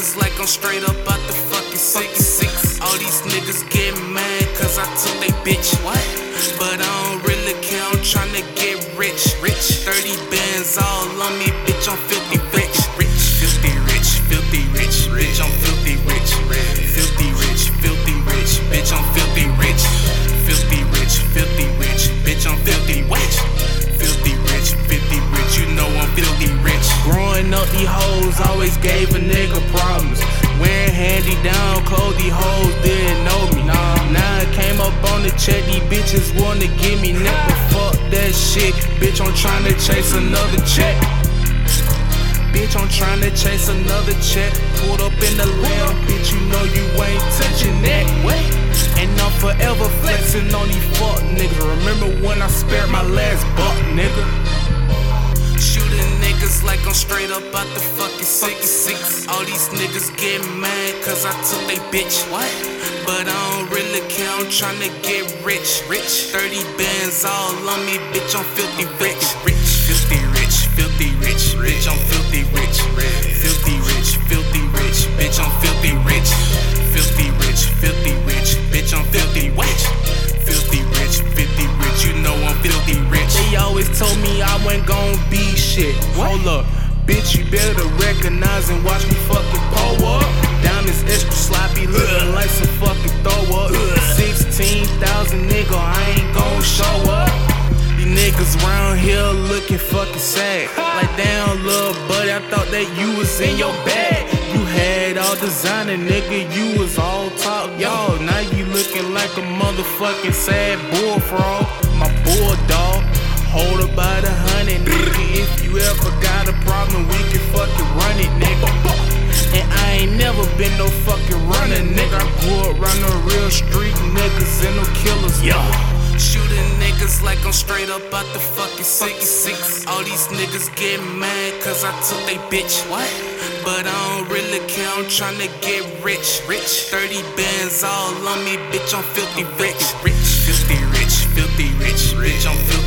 niggas like I'm straight up out the fucking six. six. All these niggas get mad cause I took they bitch. What? But I don't really care, I'm tryna get Up, these hoes always gave a nigga problems. Wearing handy down clothes, these hoes didn't know me. Nah, now I came up on the check, these bitches wanna give me neck, fuck that shit. Bitch, I'm tryna chase another check. Bitch, I'm tryna chase another check. Pulled up in the lamb, bitch, you know you ain't touching that. And I'm forever flexing on these fuck niggas. Remember when I spared my last buck, nigga? Straight up out the fucking six. six. All these niggas get mad cause I took they bitch. What? But I don't really care, I'm tryna get rich. Rich. 30 bands all on me, bitch, I'm filthy rich. Rich. Filthy rich, filthy rich. Bitch, I'm filthy rich. Filthy rich, filthy rich. Bitch, I'm filthy rich. Filthy rich, filthy rich. Bitch, I'm filthy rich. Filthy rich, filthy rich. You know I'm filthy rich. They always told me I wasn't gon' be shit. Hold up. Bitch, you better recognize and watch me fucking pull up. Diamonds extra sloppy, looking like some fucking throw up. 16,000 nigga, I ain't gon' show up. These niggas round here looking fucking sad. Like damn, little buddy, I thought that you was in your bag. You had all designer, nigga, you was all top, y'all. Now you looking like a motherfucking sad bullfrog. My bulldog, you ever got a problem, we can fucking run it, nigga. And I ain't never been no fucking runner, nigga. I grew up around the real street niggas and no killers, yeah. Shooting niggas like I'm straight up out the fucking six. six. All these niggas get mad cause I took they bitch. What? But I don't really care, I'm tryna get rich. Rich. 30 bands all on me, bitch, I'm filthy rich. Rich. Filthy rich, filthy rich. Bitch, I'm filthy